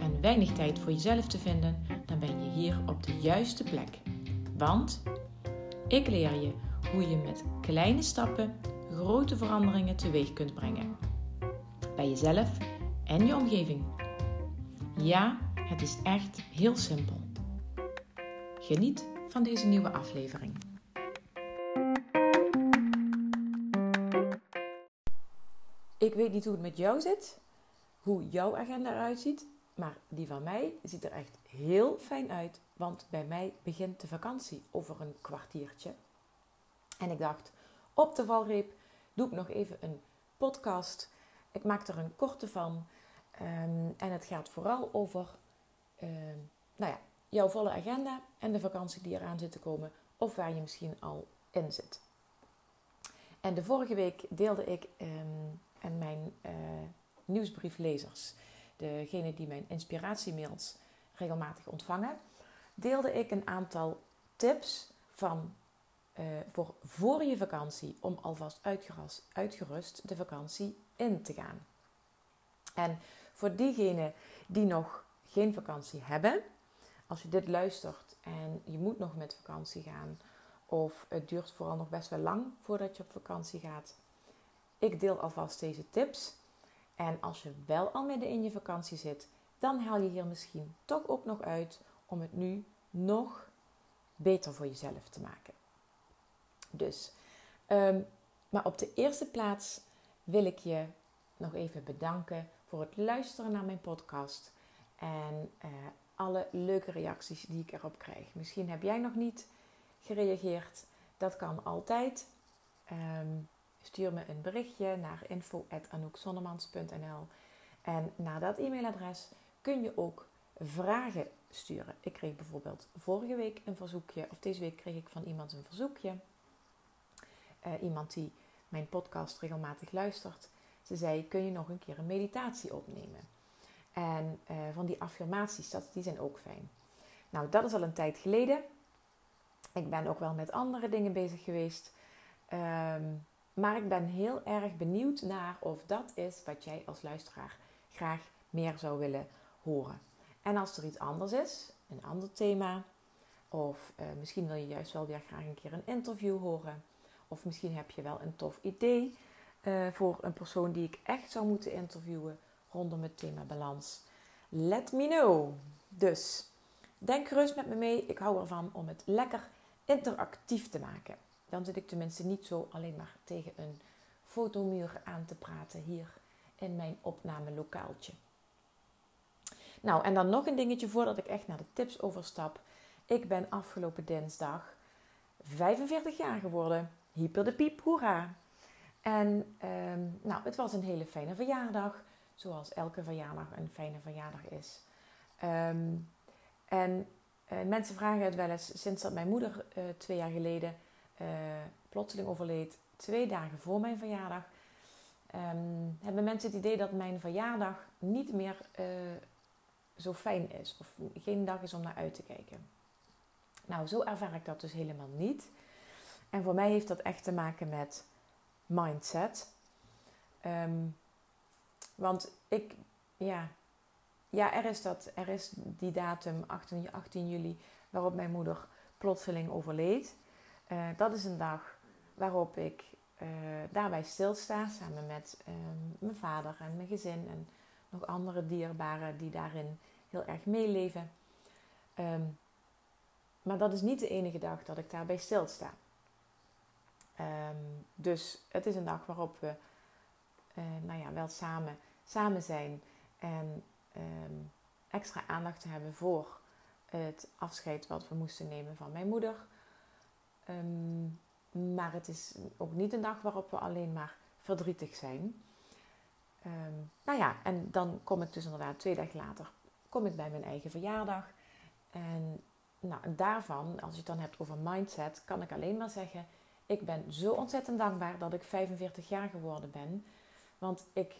en weinig tijd voor jezelf te vinden, dan ben je hier op de juiste plek. Want ik leer je hoe je met kleine stappen grote veranderingen teweeg kunt brengen. Bij jezelf en je omgeving. Ja, het is echt heel simpel. Geniet van deze nieuwe aflevering. Ik weet niet hoe het met jou zit, hoe jouw agenda eruit ziet, maar die van mij ziet er echt heel fijn uit, want bij mij begint de vakantie over een kwartiertje. En ik dacht, op de valreep doe ik nog even een podcast. Ik maak er een korte van. Um, en het gaat vooral over um, nou ja, jouw volle agenda en de vakantie die eraan zit te komen, of waar je misschien al in zit. En de vorige week deelde ik um, en mijn uh, nieuwsbrieflezers, degene die mijn inspiratiemails regelmatig ontvangen, deelde ik een aantal tips van, uh, voor voor je vakantie om alvast uitgerust, uitgerust de vakantie in te gaan. En voor diegenen die nog geen vakantie hebben, als je dit luistert en je moet nog met vakantie gaan, of het duurt vooral nog best wel lang voordat je op vakantie gaat, ik deel alvast deze tips. En als je wel al midden in je vakantie zit, dan haal je hier misschien toch ook nog uit om het nu nog beter voor jezelf te maken. Dus, um, maar op de eerste plaats wil ik je nog even bedanken voor het luisteren naar mijn podcast en uh, alle leuke reacties die ik erop krijg. Misschien heb jij nog niet gereageerd. Dat kan altijd. Um, Stuur me een berichtje naar info.anoukzonnemans.nl En naar dat e-mailadres kun je ook vragen sturen. Ik kreeg bijvoorbeeld vorige week een verzoekje, of deze week kreeg ik van iemand een verzoekje. Uh, iemand die mijn podcast regelmatig luistert. Ze zei, kun je nog een keer een meditatie opnemen? En uh, van die affirmaties, dat, die zijn ook fijn. Nou, dat is al een tijd geleden. Ik ben ook wel met andere dingen bezig geweest. Um, maar ik ben heel erg benieuwd naar of dat is wat jij als luisteraar graag meer zou willen horen. En als er iets anders is, een ander thema, of uh, misschien wil je juist wel weer graag een keer een interview horen, of misschien heb je wel een tof idee uh, voor een persoon die ik echt zou moeten interviewen rondom het thema balans. Let me know. Dus denk gerust met me mee. Ik hou ervan om het lekker interactief te maken. Dan zit ik tenminste niet zo alleen maar tegen een fotomuur aan te praten hier in mijn opnamelokaaltje. Nou, en dan nog een dingetje voordat ik echt naar de tips overstap. Ik ben afgelopen dinsdag 45 jaar geworden. Hyper de piep, hoera! En um, nou, het was een hele fijne verjaardag. Zoals elke verjaardag een fijne verjaardag is. Um, en uh, mensen vragen het wel eens sinds dat mijn moeder uh, twee jaar geleden uh, plotseling overleed, twee dagen voor mijn verjaardag, um, hebben mensen het idee dat mijn verjaardag niet meer uh, zo fijn is. Of geen dag is om naar uit te kijken. Nou, zo ervaar ik dat dus helemaal niet. En voor mij heeft dat echt te maken met mindset. Um, want ik, ja, ja, er is dat, er is die datum 18, 18 juli waarop mijn moeder plotseling overleed. Uh, dat is een dag waarop ik uh, daarbij stilsta samen met uh, mijn vader en mijn gezin en nog andere dierbaren die daarin heel erg meeleven. Um, maar dat is niet de enige dag dat ik daarbij stilsta. Um, dus het is een dag waarop we nou ja, wel samen, samen zijn en um, extra aandacht hebben voor het afscheid wat we moesten nemen van mijn moeder. Um, maar het is ook niet een dag waarop we alleen maar verdrietig zijn. Um, nou ja, en dan kom ik dus inderdaad twee dagen later kom ik bij mijn eigen verjaardag. En nou, daarvan, als je het dan hebt over mindset, kan ik alleen maar zeggen: ik ben zo ontzettend dankbaar dat ik 45 jaar geworden ben. Want ik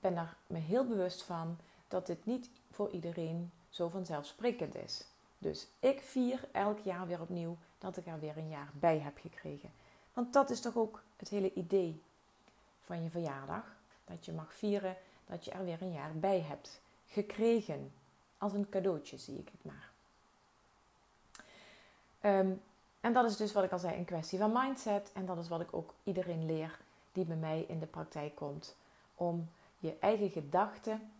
ben daar me heel bewust van dat dit niet voor iedereen zo vanzelfsprekend is. Dus ik vier elk jaar weer opnieuw dat ik er weer een jaar bij heb gekregen. Want dat is toch ook het hele idee van je verjaardag. Dat je mag vieren dat je er weer een jaar bij hebt gekregen. Als een cadeautje zie ik het maar. Ehm, en dat is dus wat ik al zei, een kwestie van mindset. En dat is wat ik ook iedereen leer die bij mij in de praktijk komt. Om je eigen gedachten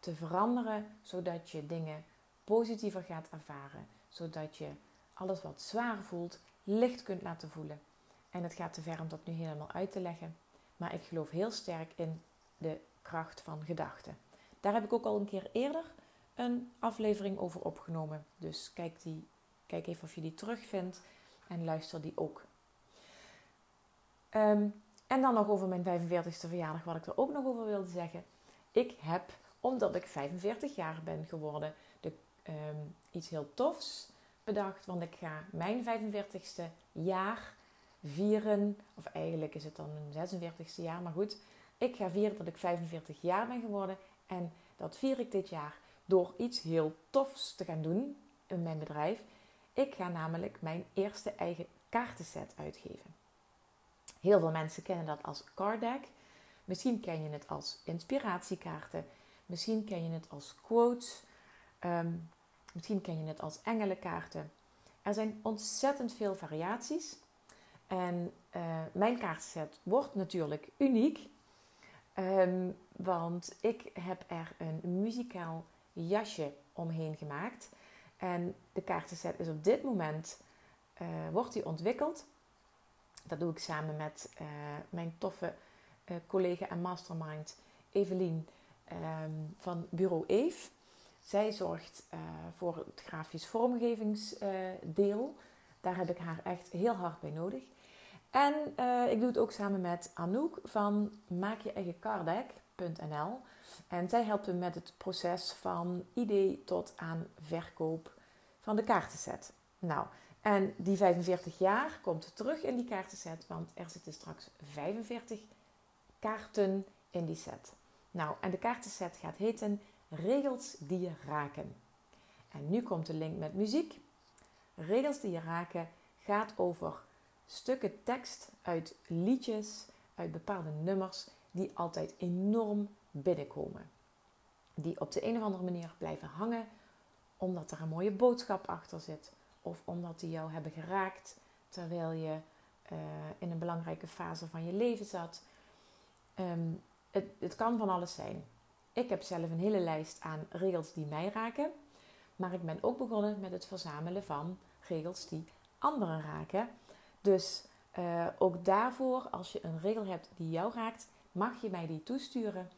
te veranderen, zodat je dingen positiever gaat ervaren. Zodat je alles wat zwaar voelt, licht kunt laten voelen. En het gaat te ver om dat nu helemaal uit te leggen. Maar ik geloof heel sterk in de kracht van gedachten. Daar heb ik ook al een keer eerder een aflevering over opgenomen. Dus kijk, die, kijk even of je die terugvindt en luister die ook. Ehm, en dan nog over mijn 45ste verjaardag, wat ik er ook nog over wilde zeggen. Ik heb, omdat ik 45 jaar ben geworden, ehm, iets heel tofs bedacht. Want ik ga mijn 45ste jaar vieren. Of eigenlijk is het dan een 46ste jaar, maar goed. Ik ga vieren dat ik 45 jaar ben geworden. En dat vier ik dit jaar door iets heel tofs te gaan doen in mijn bedrijf. Ik ga namelijk mijn eerste eigen kaartenset uitgeven. Heel veel mensen kennen dat als card deck. Misschien ken je het als inspiratiekaarten. Misschien ken je het als quotes. Ehm, misschien ken je het als engelenkaarten. Er zijn ontzettend veel variaties. En uh, mijn kaartenset wordt natuurlijk uniek. Um, want ik heb er een muzikaal jasje omheen gemaakt. En de kaartenset is op dit moment, uh, wordt die ontwikkeld. Dat doe ik samen met uh, mijn toffe collega en mastermind Evelien um, van Bureau Eve. Zij zorgt voor het grafisch vormgevingsdeel. Daar heb ik haar echt heel hard bij nodig. En ik doe het ook samen met Anouk van Maak je eigen carddeck.nl. En zij helpt me met het proces van idee tot aan verkoop van de kaartenset. Nou, en die 45 jaar komt terug in die kaartenset, want er zitten straks 45 kaarten in die set. Nou, en de kaartenset gaat heten Regels die je raken. En nu komt de link met muziek. Regels die je raken gaat over stukken tekst uit liedjes, uit bepaalde nummers die altijd enorm binnenkomen. Die op de een of andere manier blijven hangen omdat er een mooie boodschap achter zit. Of omdat die jou hebben geraakt terwijl je uh, in een belangrijke fase van je leven zat. Um, het, het kan van alles zijn. Ik heb zelf een hele lijst aan regels die mij raken. Maar ik ben ook begonnen met het verzamelen van regels die anderen raken. Dus uh, ook daarvoor, als je een regel hebt die jou raakt, mag je mij die toesturen.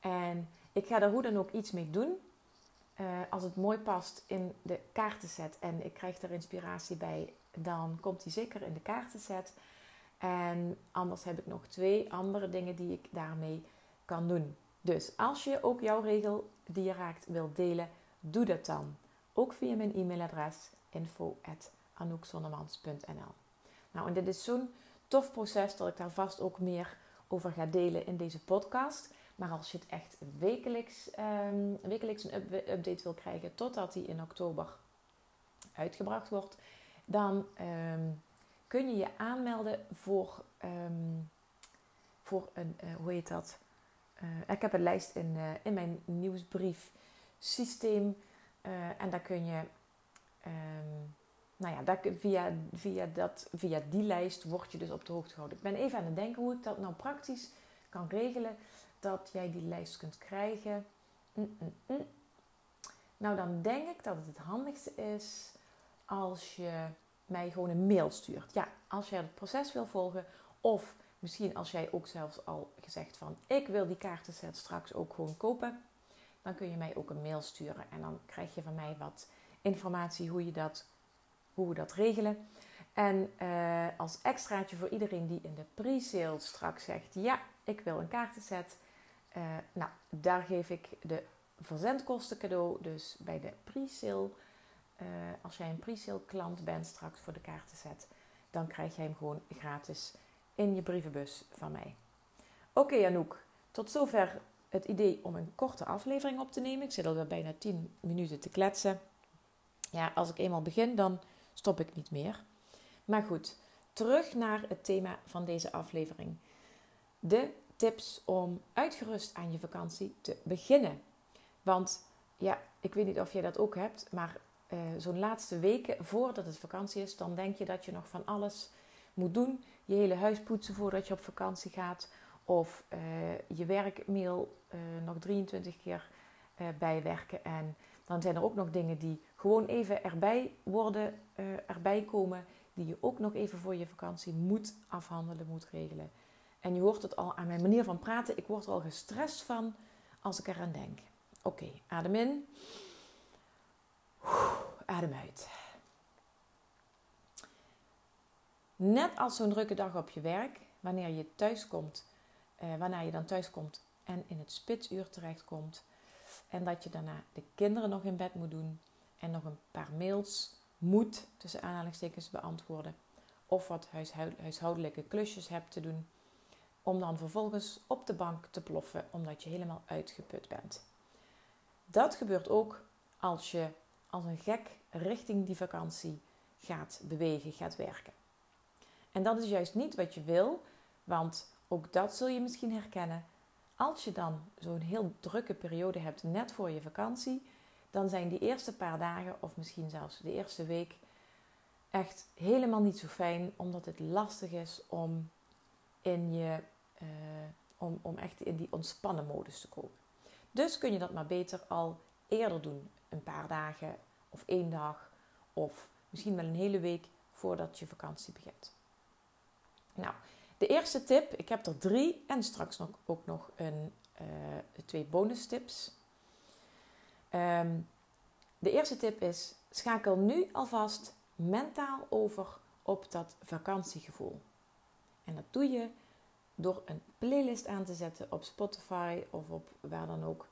En ik ga daar hoe dan ook iets mee doen. Uh, als het mooi past in de kaartenset en ik krijg er inspiratie bij, dan komt die zeker in de kaartenset. En anders heb ik nog twee andere dingen die ik daarmee kan doen. Dus als je ook jouw regel die je raakt wilt delen, doe dat dan. Ook via mijn e-mailadres info.anoukzonnemans.nl Nou, en dit is zo'n tof proces dat ik daar vast ook meer over ga delen in deze podcast. Maar als je het echt wekelijks, um, wekelijks een update wil krijgen totdat die in oktober uitgebracht wordt, dan um, kun je je aanmelden voor, um, voor een, uh, hoe heet dat? Uh, ik heb een lijst in, uh, in mijn nieuwsbrief systeem en daar kun je, nou ja, daar, via, via, dat, via die lijst word je dus op de hoogte gehouden. Ik ben even aan het denken hoe ik dat nou praktisch kan regelen dat jij die lijst kunt krijgen. Mm, mm, mm. Nou, dan denk ik dat het het handigste is als je mij gewoon een mail stuurt. Ja, als jij het proces wil volgen of misschien als jij ook zelfs al gezegd van ik wil die kaartenset straks ook gewoon kopen, dan kun je mij ook een mail sturen en dan krijg je van mij wat informatie hoe, je dat, hoe we dat regelen. En uh, als extraatje voor iedereen die in de pre-sale straks zegt: Ja, ik wil een kaartenset. Uh, nou, daar geef ik de verzendkosten cadeau. Dus bij de pre-sale eh, als jij een pre-sale klant bent straks voor de kaarten zet, dan krijg jij hem gewoon gratis in je brievenbus van mij. Oké Anouk, tot zover het idee om een korte aflevering op te nemen. Ik zit alweer bijna 10 minuten te kletsen. Ja, als ik eenmaal begin, dan stop ik niet meer. Maar goed, terug naar het thema van deze aflevering. De tips om uitgerust aan je vakantie te beginnen. Want ja, ik weet niet of jij dat ook hebt, maar uh, zo'n laatste weken voordat het vakantie is, dan denk je dat je nog van alles moet doen. Je hele huis poetsen voordat je op vakantie gaat. Of uh, je werkmail uh, nog 23 keer bijwerken. En dan zijn er ook nog dingen die gewoon even erbij worden, erbij komen. Die je ook nog even voor je vakantie moet afhandelen, moet regelen. En je hoort het al aan mijn manier van praten. Ik word er al gestrest van als ik eraan denk. Oké, adem in. Adem uit. Net als zo'n drukke dag op je werk, wanneer je thuis komt, eh, je dan thuis komt en in het spitsuur terechtkomt. En dat je daarna de kinderen nog in bed moet doen en nog een paar mails moet, tussen aanhalingstekens, beantwoorden. Of wat huishoudelijke klusjes hebt te doen. Om dan vervolgens op de bank te ploffen omdat je helemaal uitgeput bent. Dat gebeurt ook als je als een gek richting die vakantie gaat bewegen, gaat werken. En dat is juist niet wat je wil, want ook dat zul je misschien herkennen. Als je dan zo'n heel drukke periode hebt net voor je vakantie, dan zijn die eerste paar dagen of misschien zelfs de eerste week echt helemaal niet zo fijn, omdat het lastig is om, in je, uh, om, om echt in die ontspannen modus te komen. Dus kun je dat maar beter al eerder doen. Een paar dagen of één dag of misschien wel een hele week voordat je vakantie begint. Nou, de eerste tip, ik heb er drie en straks nog, ook nog een, uh, twee bonus tips. Ehm, de eerste tip is: schakel nu alvast mentaal over op dat vakantiegevoel. En dat doe je door een playlist aan te zetten op Spotify of op waar dan ook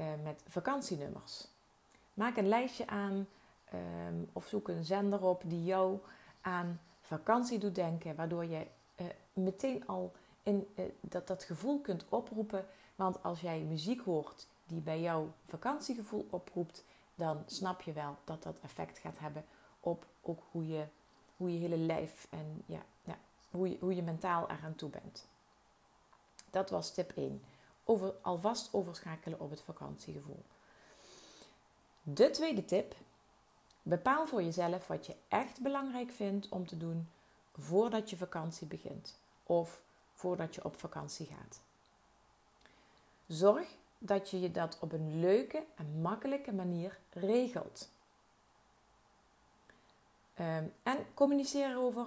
uh, met vakantienummers. Maak een lijstje aan um, of zoek een zender op die jou aan vakantie doet denken, waardoor je uh, meteen al in, uh, dat, dat gevoel kunt oproepen. Want als jij muziek hoort die bij jouw vakantiegevoel oproept, dan snap je wel dat dat effect gaat hebben op ook hoe je, hoe je hele lijf en ja, ja, hoe, je, hoe je mentaal eraan toe bent. Dat was tip 1. Over, alvast overschakelen op het vakantiegevoel. De tweede tip. Bepaal voor jezelf wat je echt belangrijk vindt om te doen voordat je vakantie begint of voordat je op vakantie gaat. Zorg dat je je dat op een leuke en makkelijke manier regelt. Ehm, en communiceer erover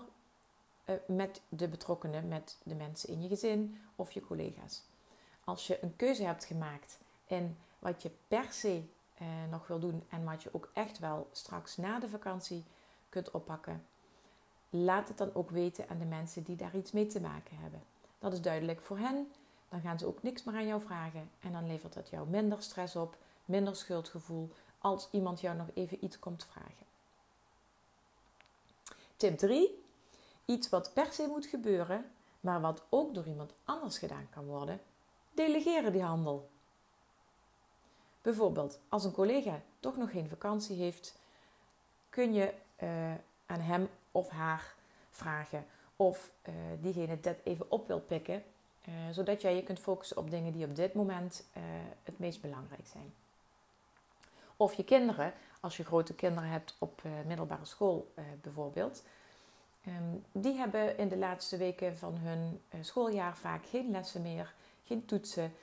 uh, met de betrokkenen, met de mensen in je gezin of je collega's. Als je een keuze hebt gemaakt in wat je per se uh, nog wil doen en wat je ook echt wel straks na de vakantie kunt oppakken, laat het dan ook weten aan de mensen die daar iets mee te maken hebben. Dat is duidelijk voor hen. Dan gaan ze ook niks meer aan jou vragen en dan levert dat jou minder stress op, minder schuldgevoel als iemand jou nog even iets komt vragen. Tip 3. Iets wat per se moet gebeuren, maar wat ook door iemand anders gedaan kan worden. Delegeren die handel. Bijvoorbeeld, als een collega toch nog geen vakantie heeft, kun je uh, aan hem of haar vragen of uh, diegene dat even op wil pikken, uh, zodat jij je kunt focussen op dingen die op dit moment het meest belangrijk zijn. Of je kinderen, als je grote kinderen hebt op middelbare school bijvoorbeeld, um, die hebben in de laatste weken van hun schooljaar vaak geen lessen meer, geen toetsen.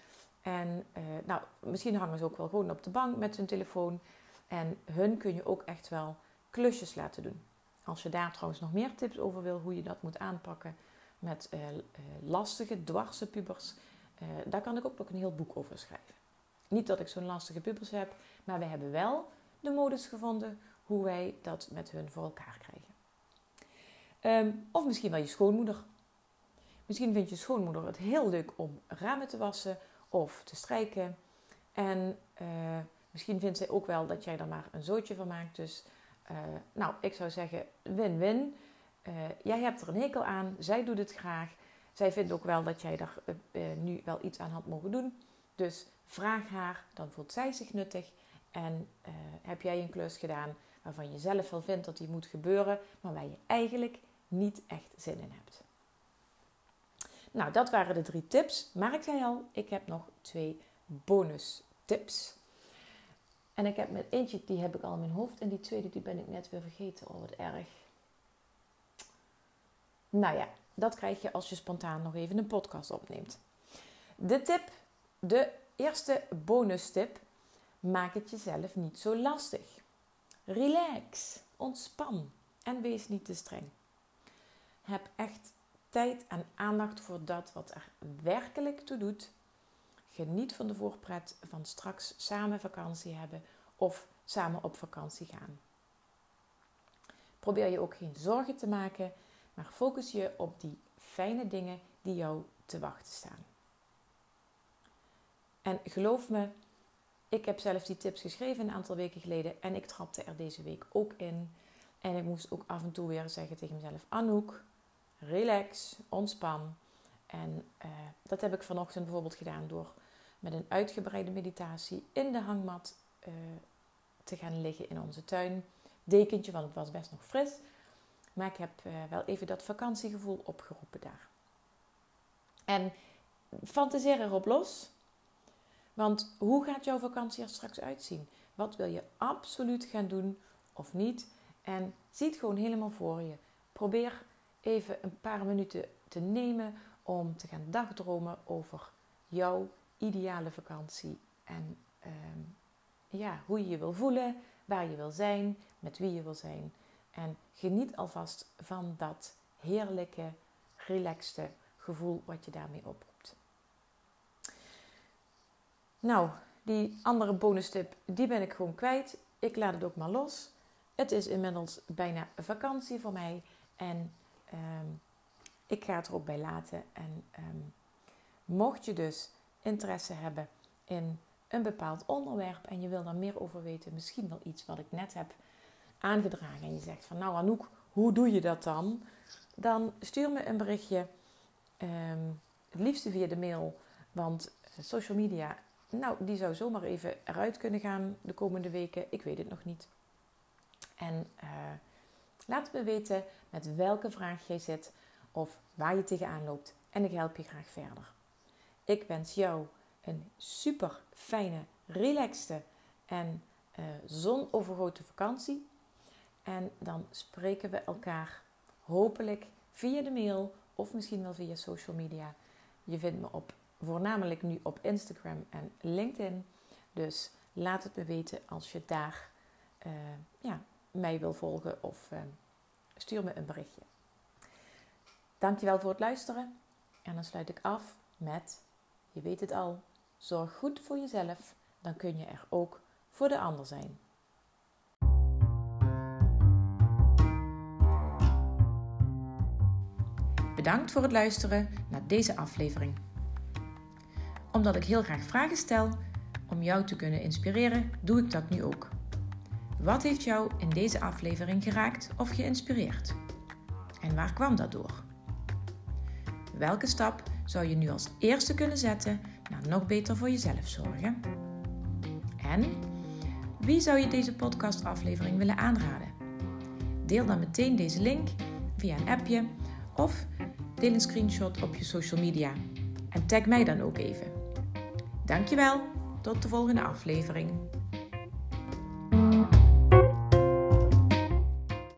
En uh, nou, misschien hangen ze ook wel gewoon op de bank met hun telefoon. En hun kun je ook echt wel klusjes laten doen. Als je daar trouwens nog meer tips over wil, hoe je dat moet aanpakken met uh, uh, lastige, dwarse pubers, daar kan ik ook nog een heel boek over schrijven. Niet dat ik zo'n lastige pubers heb, maar we hebben wel de modus gevonden hoe wij dat met hun voor elkaar krijgen. Um, of misschien wel je schoonmoeder. Misschien vindt je schoonmoeder het heel leuk om ramen te wassen of te strijken. En uh, misschien vindt zij ook wel dat jij er maar een zootje van maakt. Dus uh, nou, ik zou zeggen win-win. Uh, jij hebt er een hekel aan, zij doet het graag. Zij vindt ook wel dat jij daar nu wel iets aan had mogen doen. Dus vraag haar, dan voelt zij zich nuttig. En heb jij een klus gedaan waarvan je zelf wel vindt dat die moet gebeuren, maar waar je eigenlijk niet echt zin in hebt. Nou, dat waren de drie tips. Maar ik zei al, ik heb nog twee bonus tips. En ik heb met eentje, die heb ik al in mijn hoofd. En die tweede, die ben ik net weer vergeten. Oh, wat erg. Nou ja, dat krijg je als je spontaan nog even een podcast opneemt. De tip, de eerste bonus tip. Maak het jezelf niet zo lastig. Relax, ontspan en wees niet te streng. Heb echt tijd en aandacht voor dat wat er werkelijk toe doet. Geniet van de voorpret van straks samen vakantie hebben of samen op vakantie gaan. Probeer je ook geen zorgen te maken, maar focus je op die fijne dingen die jou te wachten staan. En geloof me, ik heb zelf die tips geschreven een aantal weken geleden en ik trapte er deze week ook in. En ik moest ook af en toe weer zeggen tegen mezelf: Anouk, relax, ontspan. En uh, dat heb ik vanochtend bijvoorbeeld gedaan door met een uitgebreide meditatie in de hangmat uh, te gaan liggen in onze tuin. Dekentje, want het was best nog fris. Maar ik heb uh, wel even dat vakantiegevoel opgeroepen daar. En fantaseer erop los. Want hoe gaat jouw vakantie er straks uitzien? Wat wil je absoluut gaan doen of niet? En zie het gewoon helemaal voor je. Probeer even een paar minuten te nemen om te gaan dagdromen over jouw ideale vakantie. En ehm, ja, hoe je je wil voelen, waar je wil zijn, met wie je wil zijn. En geniet alvast van dat heerlijke, relaxte gevoel wat je daarmee oproept. Nou, die andere bonus tip, die ben ik gewoon kwijt. Ik laat het ook maar los. Het is inmiddels bijna vakantie voor mij. En ehm, ik ga het er ook bij laten. En ehm, mocht je dus interesse hebben in een bepaald onderwerp en je wil daar meer over weten, misschien wel iets wat ik net heb aangedragen en je zegt van nou Anouk, hoe doe je dat dan? Dan stuur me een berichtje, um, het liefste via de mail, want social media nou, die zou zomaar even eruit kunnen gaan de komende weken. Ik weet het nog niet. En uh, laat me weten met welke vraag jij zit of waar je tegenaan loopt. En ik help je graag verder. Ik wens jou een super fijne, relaxte en uh, zonovergoten vakantie. En dan spreken we elkaar hopelijk via de mail of misschien wel via social media. Je vindt me op voornamelijk nu op Instagram en LinkedIn. Dus laat het me weten als je daar uh, ja, mij wil volgen of uh, stuur me een berichtje. Dankjewel voor het luisteren. En dan sluit ik af met, je weet het al, zorg goed voor jezelf, dan kun je er ook voor de ander zijn. Bedankt voor het luisteren naar deze aflevering omdat ik heel graag vragen stel om jou te kunnen inspireren, doe ik dat nu ook. Wat heeft jou in deze aflevering geraakt of geïnspireerd? En waar kwam dat door? Welke stap zou je nu als eerste kunnen zetten naar nog beter voor jezelf zorgen? En wie zou je deze podcastaflevering willen aanraden? Deel dan meteen deze link via een appje of deel een screenshot op je social media en tag mij dan ook even. Dankjewel, tot de volgende aflevering.